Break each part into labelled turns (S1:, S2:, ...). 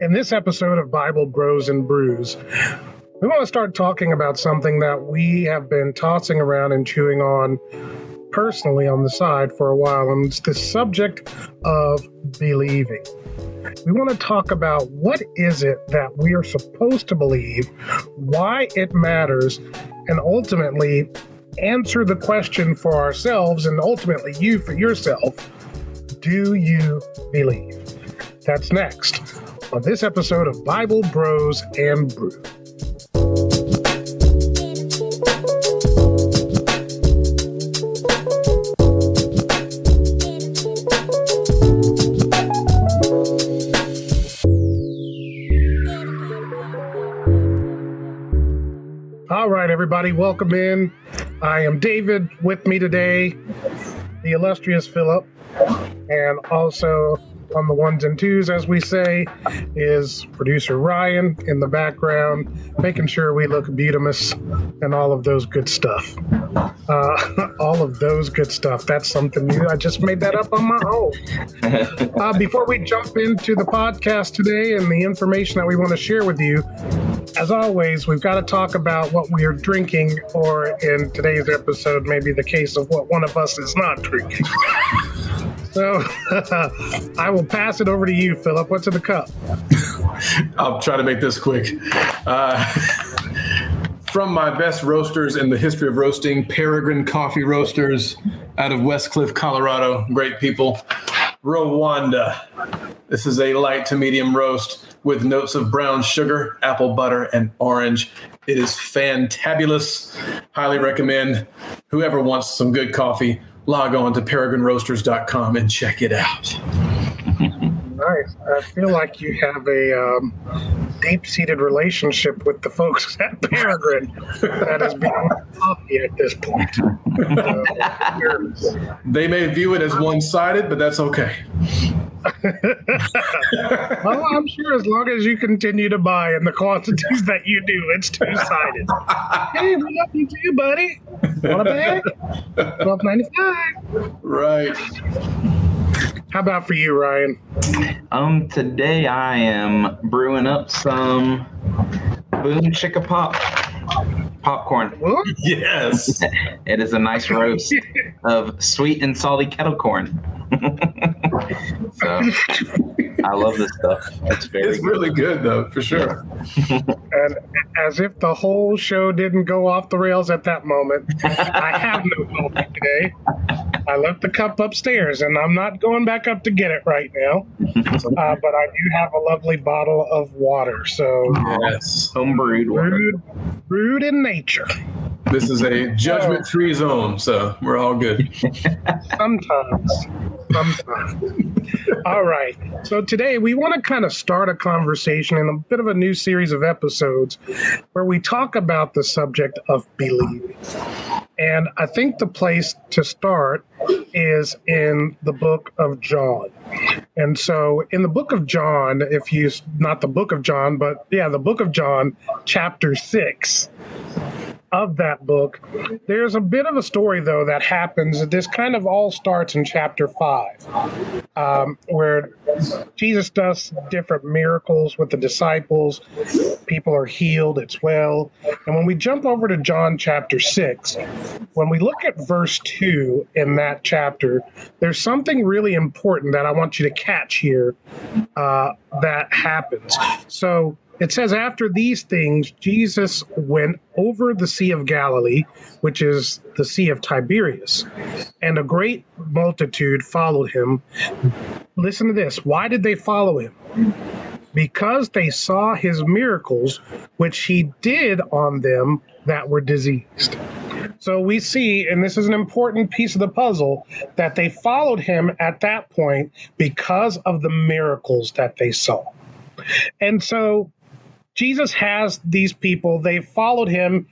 S1: In this episode of Bible Bros and Brews, we want to start talking about something that we have been tossing around and chewing on personally on the side for a while, and it's the subject of believing. We want to talk about what is it that we are supposed to believe, why it matters, and ultimately answer the question for ourselves and ultimately you for yourself. Do you believe? That's next on this episode of Bible Bros and Brew. All right, everybody, welcome in. I am David. With me today, the illustrious Philip, and also on the ones and twos, as we say, is producer Ryan in the background, making sure we look beautimous and all of those good stuff. Uh, all of those good stuff. That's something new. I just made that up on my own. Uh, before we jump into the podcast today and the information that we want to share with you, as always, we've got to talk about what we are drinking, or in today's episode, maybe the case of what one of us is not drinking. So I will pass it over to you, Philip. What's in the cup?
S2: I'll try to make this quick. Uh, from my best roasters in the history of roasting, Peregrine Coffee Roasters out of Westcliffe, Colorado. Great people. Rwanda. This is a light to medium roast with notes of brown sugar, apple butter, and orange. It is fantabulous. Highly recommend. Whoever wants some good coffee, log on to peregrineroasters.com and check it out.
S1: Nice. I feel like you have a um, deep-seated relationship with the folks at Peregrine that is being coffee at this point. Uh,
S2: They may view it as one sided, but that's okay.
S1: well, I'm sure as long as you continue to buy in the quantities that you do, it's two-sided. hey, what up, you too, buddy? Want a bag? Twelve ninety-five.
S2: Right.
S1: How about for you, Ryan?
S3: Um, today I am brewing up some Boom Chicka Pop popcorn.
S1: What?
S2: Yes.
S3: It is a nice roast of sweet and salty kettle corn. So I love this stuff. It's very
S2: It's really good, though, for sure.
S1: And as if the whole show didn't go off the rails at that moment, I have no coffee today. I left the cup upstairs, and I'm not going back up to get it right now. Uh, but I do have a lovely bottle of water. So
S2: Yes.
S3: home brewed water.
S1: brewed, brewed in nature.
S2: This is a judgment oh. free zone, so we're all good.
S1: Sometimes. Sometimes. All right. So today we want to kind of start a conversation in a bit of a new series of episodes where we talk about the subject of believing. And I think the place to start is in the book of John. And so in the book of John, if you, not the book of John, but yeah, the book of John, chapter 6, of that book. There's a bit of a story, though, that happens. This kind of all starts in chapter five, um, where Jesus does different miracles with the disciples. People are healed, it's well. And when we jump over to John chapter six, when we look at verse two in that chapter, there's something really important that I want you to catch here uh, that happens. So, it says, after these things, Jesus went over the Sea of Galilee, which is the Sea of Tiberias, and a great multitude followed him. Listen to this. Why did they follow him? Because they saw his miracles, which he did on them that were diseased. So we see, and this is an important piece of the puzzle, that they followed him at that point because of the miracles that they saw. And so Jesus has these people, they followed him.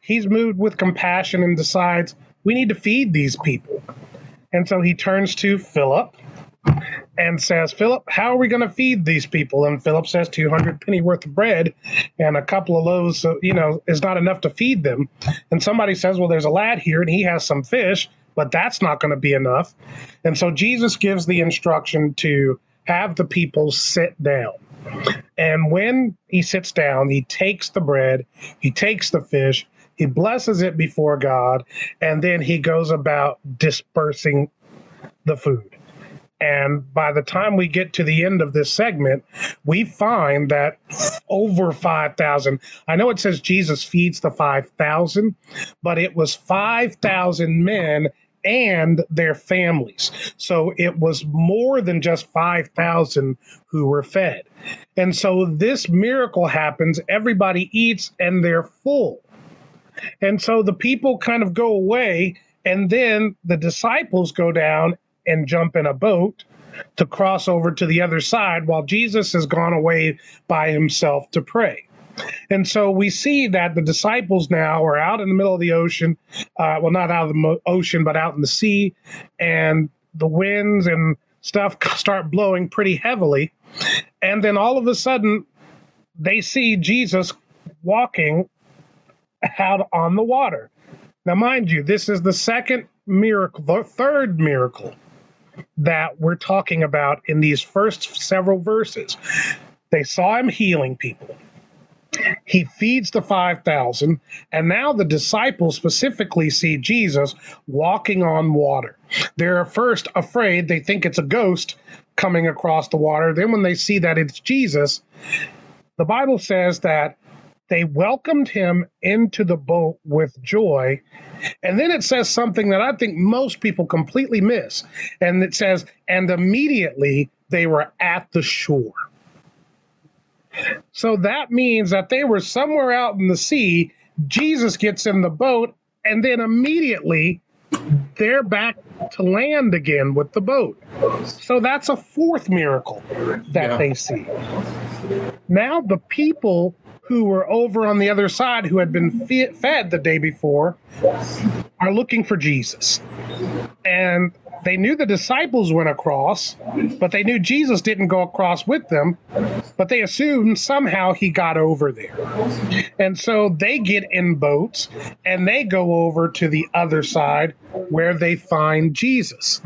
S1: He's moved with compassion and decides we need to feed these people. And so he turns to Philip and says, Philip, how are we going to feed these people? And Philip says, 200 penny worth of bread and a couple of loaves, you know, is not enough to feed them. And somebody says, well, there's a lad here and he has some fish, but that's not going to be enough. And so Jesus gives the instruction to have the people sit down. And when he sits down, he takes the bread, he takes the fish, he blesses it before God, and then he goes about dispersing the food. And by the time we get to the end of this segment, we find that over 5,000, I know it says Jesus feeds the 5,000, but it was 5,000 men and their families. So it was more than just 5,000 who were fed. And so this miracle happens, everybody eats and they're full. And so the people kind of go away, and then the disciples go down and jump in a boat to cross over to the other side while Jesus has gone away by himself to pray. And so we see that the disciples now are out in the middle of the ocean. Uh, well, not out of the mo- ocean, but out in the sea. And the winds and stuff start blowing pretty heavily. And then all of a sudden, they see Jesus walking out on the water. Now, mind you, this is the second miracle, the third miracle that we're talking about in these first several verses. They saw him healing people. He feeds the 5,000, and now the disciples specifically see Jesus walking on water. They're first afraid, they think it's a ghost coming across the water. Then, when they see that it's Jesus, the Bible says that they welcomed him into the boat with joy. And then it says something that I think most people completely miss. And it says, and immediately they were at the shore. So that means that they were somewhere out in the sea. Jesus gets in the boat, and then immediately they're back to land again with the boat. So that's a fourth miracle that
S2: Yeah.
S1: they see. Now, the people who were over on the other side, who had been fe- fed the day before, are looking for Jesus. And they knew the disciples went across, but they knew Jesus didn't go across with them, but they assumed somehow he got over there. And so they get in boats and they go over to the other side where they find Jesus.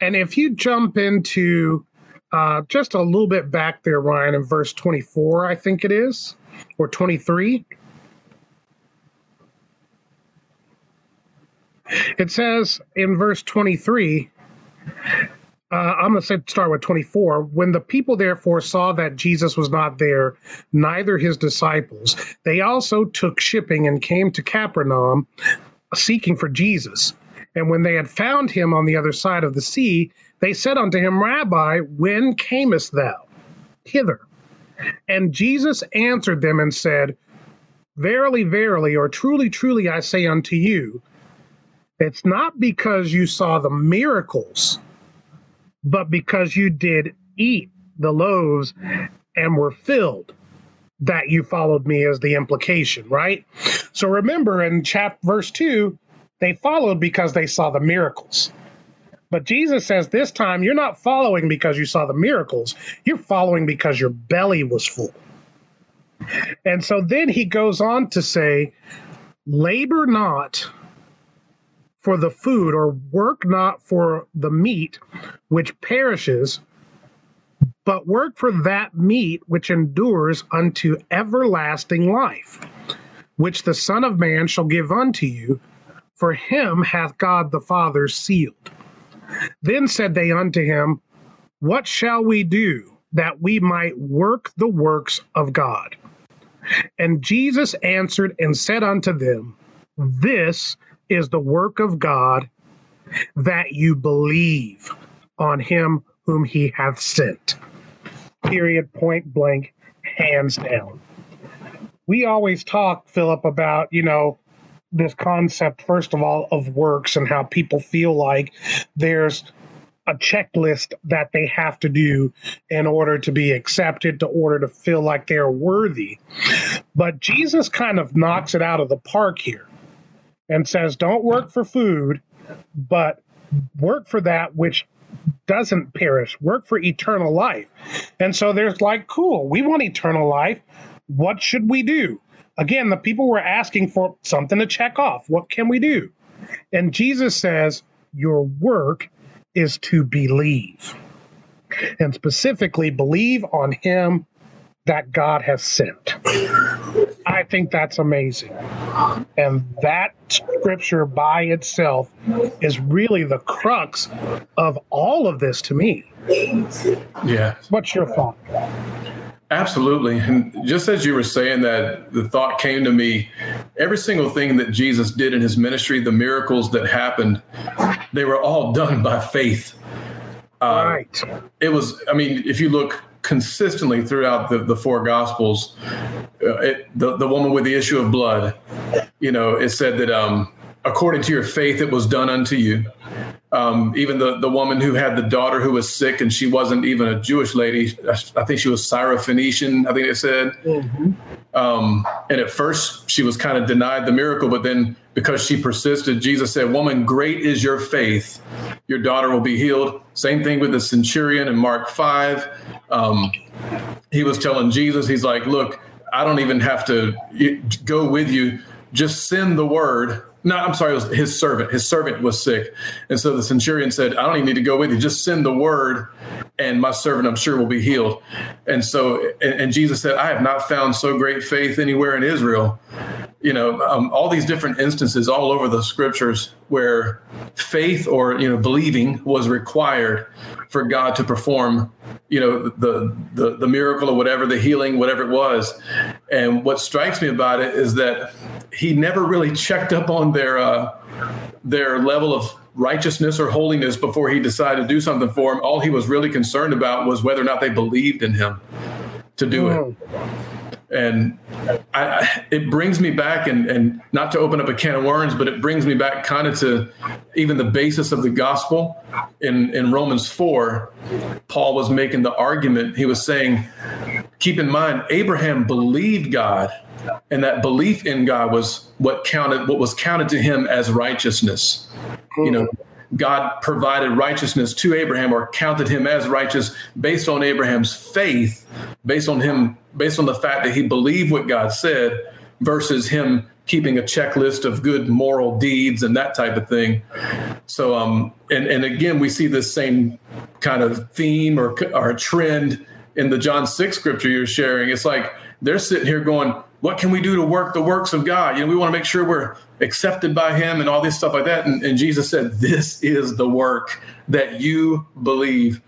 S1: And if you jump into uh, just a little bit back there, Ryan, in verse 24, I think it is, or 23. It says in verse 23, uh, I'm going to say, start with 24. When the people therefore saw that Jesus was not there, neither his disciples, they also took shipping and came to Capernaum seeking for Jesus. And when they had found him on the other side of the sea, they said unto him, Rabbi, when camest thou hither? And Jesus answered them and said, Verily, verily, or truly, truly, I say unto you, it's not because you saw the miracles, but because you did eat the loaves and were filled that you followed me as the implication, right? So remember in chapter verse 2, they followed because they saw the miracles. But Jesus says this time you're not following because you saw the miracles, you're following because your belly was full. And so then he goes on to say, labor not for the food or work not for the meat which perishes, but work for that meat which endures unto everlasting life, which the Son of Man shall give unto you, for him hath God the Father sealed. Then said they unto him, What shall we do that we might work the works of God? And Jesus answered and said unto them, This is the work of God, that you believe on him whom he hath sent. Period, point blank, hands down. We always talk, Philip, about, you know, this concept, first of all, of works and how people feel like there's a checklist that they have to do in order to be accepted, to order to feel like they're worthy. But Jesus kind of knocks it out of the park here and says, don't work for food, but work for that which doesn't perish, work for eternal life. And so there's like, cool, we want eternal life. What should we do? Again, the people were asking for something to check off. What can we do? And Jesus says, Your work is to believe. And specifically, believe on him that God has sent. I think that's amazing. And that scripture by itself is really the crux of all of this to me.
S2: Yeah.
S1: What's your thought?
S2: Absolutely. And just as you were saying that, the thought came to me every single thing that Jesus did in his ministry, the miracles that happened, they were all done by faith.
S1: Uh, right.
S2: It was, I mean, if you look consistently throughout the, the four gospels, uh, it, the, the woman with the issue of blood, you know, it said that um, according to your faith, it was done unto you. Um, even the, the woman who had the daughter who was sick and she wasn't even a Jewish lady. I think she was Syrophoenician, I think it said. Mm-hmm. Um, and at first she was kind of denied the miracle, but then because she persisted, Jesus said, Woman, great is your faith. Your daughter will be healed. Same thing with the centurion in Mark 5. Um, he was telling Jesus, He's like, Look, I don't even have to go with you. Just send the word no, I'm sorry, it was his servant. His servant was sick. And so the centurion said, I don't even need to go with you. Just send the word, and my servant, I'm sure, will be healed. And so, and, Jesus said, I have not found so great faith anywhere in Israel. You know, um, all these different instances all over the scriptures where faith or, you know, believing was required for God to perform, you know, the, the, the miracle or whatever, the healing, whatever it was. And what strikes me about it is that he never really checked up on their uh, their level of righteousness or holiness before he decided to do something for them. All he was really concerned about was whether or not they believed in him to do it. Hmm. And I, it brings me back, and, and not to open up a can of worms, but it brings me back kind of to even the basis of the gospel. In, in Romans 4, Paul was making the argument. He was saying, keep in mind, Abraham believed God and that belief in God was what counted what was counted to him as righteousness. You know, God provided righteousness to Abraham or counted him as righteous based on Abraham's faith, based on him based on the fact that he believed what God said versus him keeping a checklist of good moral deeds and that type of thing. So um and and again we see this same kind of theme or or trend in the John 6 scripture you're sharing. It's like they're sitting here going, what can we do to work the works of God? You know, we want to make sure we're accepted by Him and all this stuff like that. And, and Jesus said, This is the work that you believe.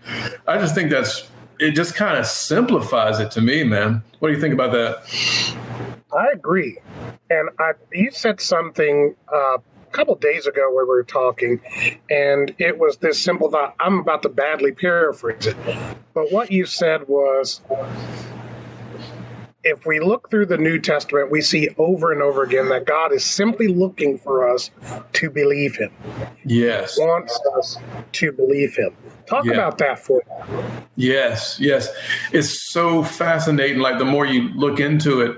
S2: I just think that's it, just kind of simplifies it to me, man. What do you think about that?
S1: I agree. And I, you said something uh, a couple days ago where we were talking, and it was this simple thought. I'm about to badly paraphrase it. But what you said was if we look through the New Testament, we see over and over again that God is simply looking for us to believe Him.
S2: Yes.
S1: He wants us to believe Him. Talk yeah. about that for
S2: me. Yes, yes. It's so fascinating. Like the more you look into it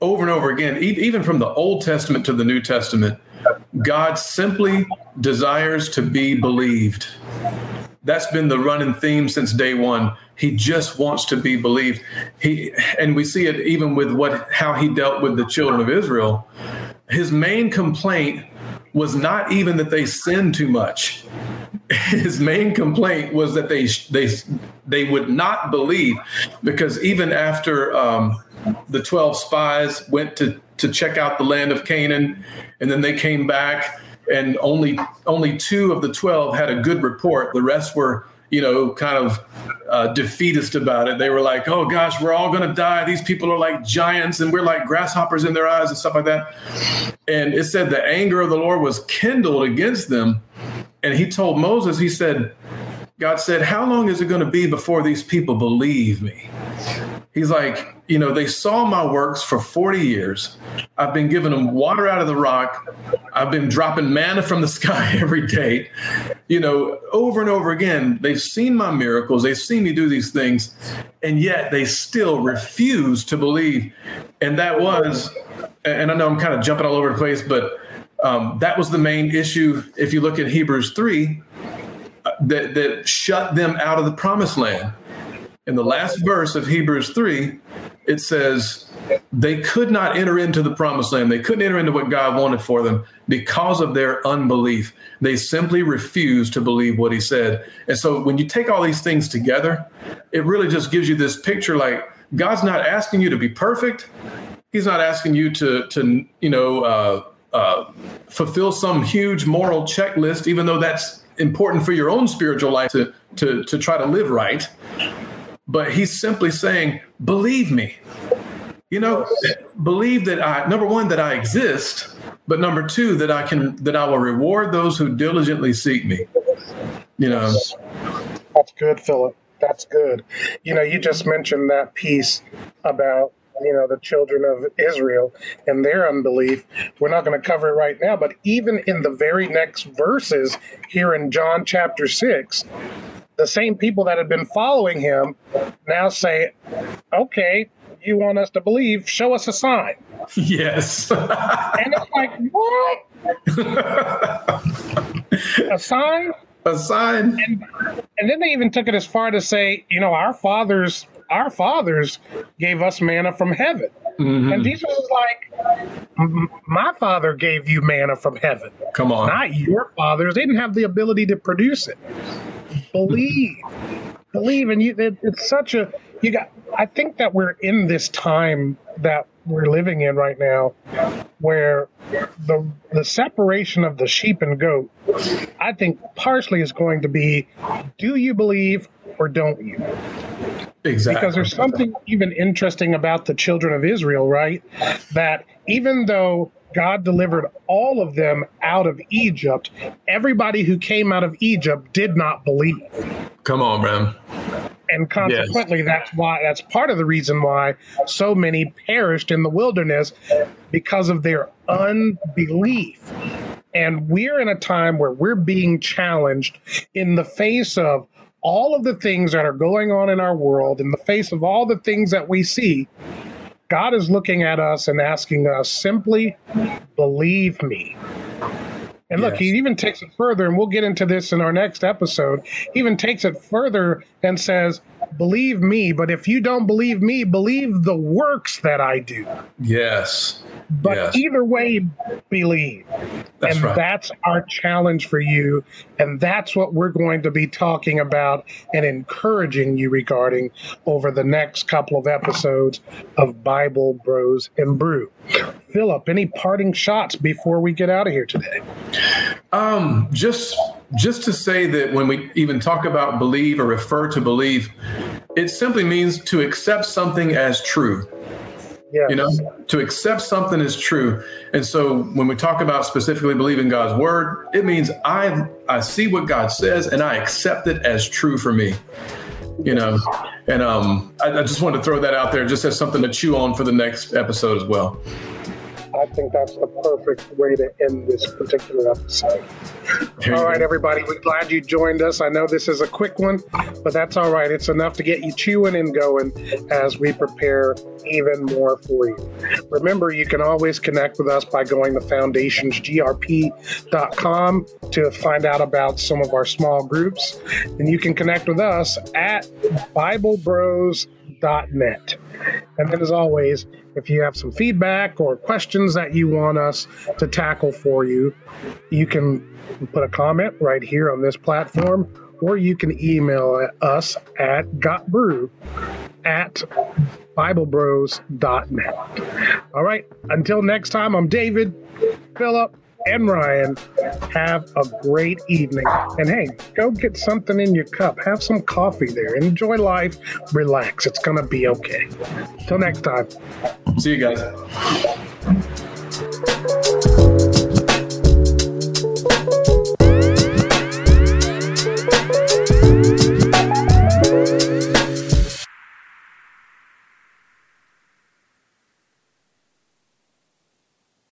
S2: over and over again, even from the Old Testament to the New Testament, God simply desires to be believed. That's been the running theme since day one. He just wants to be believed. He and we see it even with what how he dealt with the children of Israel. His main complaint was not even that they sinned too much. His main complaint was that they they they would not believe, because even after um, the twelve spies went to to check out the land of Canaan, and then they came back, and only only two of the twelve had a good report. The rest were you know, kind of uh, defeatist about it. They were like, oh gosh, we're all going to die. These people are like giants and we're like grasshoppers in their eyes and stuff like that. And it said the anger of the Lord was kindled against them. And he told Moses, he said, God said, How long is it going to be before these people believe me? He's like, you know, they saw my works for 40 years. I've been giving them water out of the rock. I've been dropping manna from the sky every day. You know, over and over again, they've seen my miracles. They've seen me do these things, and yet they still refuse to believe. And that was, and I know I'm kind of jumping all over the place, but um, that was the main issue. If you look at Hebrews 3, uh, that, that shut them out of the promised land in the last verse of Hebrews 3, it says, they could not enter into the promised land. They couldn't enter into what God wanted for them because of their unbelief. They simply refused to believe what he said. And so when you take all these things together, it really just gives you this picture like God's not asking you to be perfect. He's not asking you to to you know uh, uh, fulfill some huge moral checklist, even though that's important for your own spiritual life to to to try to live right. But he's simply saying, believe me. You know, believe that I number one that I exist, but number two that I can that I will reward those who diligently seek me. You know,
S1: that's good, Philip. That's good. You know, you just mentioned that piece about you know the children of Israel and their unbelief. We're not going to cover it right now, but even in the very next verses here in John chapter six, the same people that had been following him now say, "Okay, you want us to believe? Show us a sign."
S2: Yes.
S1: and it's like, what? a sign?
S2: A sign.
S1: And, and then they even took it as far to say, you know, our fathers, our fathers gave us manna from heaven. Mm-hmm. And Jesus was like, my father gave you manna from heaven.
S2: Come on.
S1: Not your fathers. They didn't have the ability to produce it. Believe. Believe. And you, it, it's such a, you got, I think that we're in this time that we're living in right now where the the separation of the sheep and goat i think partially is going to be do you believe or don't you
S2: exactly
S1: because there's something even interesting about the children of israel right that even though God delivered all of them out of Egypt. Everybody who came out of Egypt did not believe.
S2: Come on, man
S1: and consequently yes. that's why that's part of the reason why so many perished in the wilderness because of their unbelief and we're in a time where we're being challenged in the face of all of the things that are going on in our world in the face of all the things that we see God is looking at us and asking us simply believe me and look, yes. he even takes it further, and we'll get into this in our next episode. He even takes it further and says, Believe me, but if you don't believe me, believe the works that I do.
S2: Yes.
S1: But
S2: yes.
S1: either way, believe.
S2: That's
S1: and
S2: right.
S1: that's our challenge for you. And that's what we're going to be talking about and encouraging you regarding over the next couple of episodes of Bible Bros and Brew. Philip, any parting shots before we get out of here today?
S2: Um, just just to say that when we even talk about believe or refer to believe, it simply means to accept something as true.
S1: Yes.
S2: You know, to accept something as true. And so when we talk about specifically believing God's word, it means I I see what God says and I accept it as true for me. You know, and um, I, I just wanted to throw that out there just as something to chew on for the next episode as well.
S1: I think that's the perfect way to end this particular episode. All right, everybody, we're glad you joined us. I know this is a quick one, but that's all right. It's enough to get you chewing and going as we prepare even more for you. Remember, you can always connect with us by going to foundationsgrp.com to find out about some of our small groups. And you can connect with us at BibleBros.net. And then, as always, if you have some feedback or questions that you want us to tackle for you, you can put a comment right here on this platform, or you can email us at gotbrew at biblebros.net. All right, until next time, I'm David, Philip, and Ryan. Have a great evening. And hey, go get something in your cup. Have some coffee there. Enjoy life. Relax. It's going to be okay. Till next time.
S2: See you guys.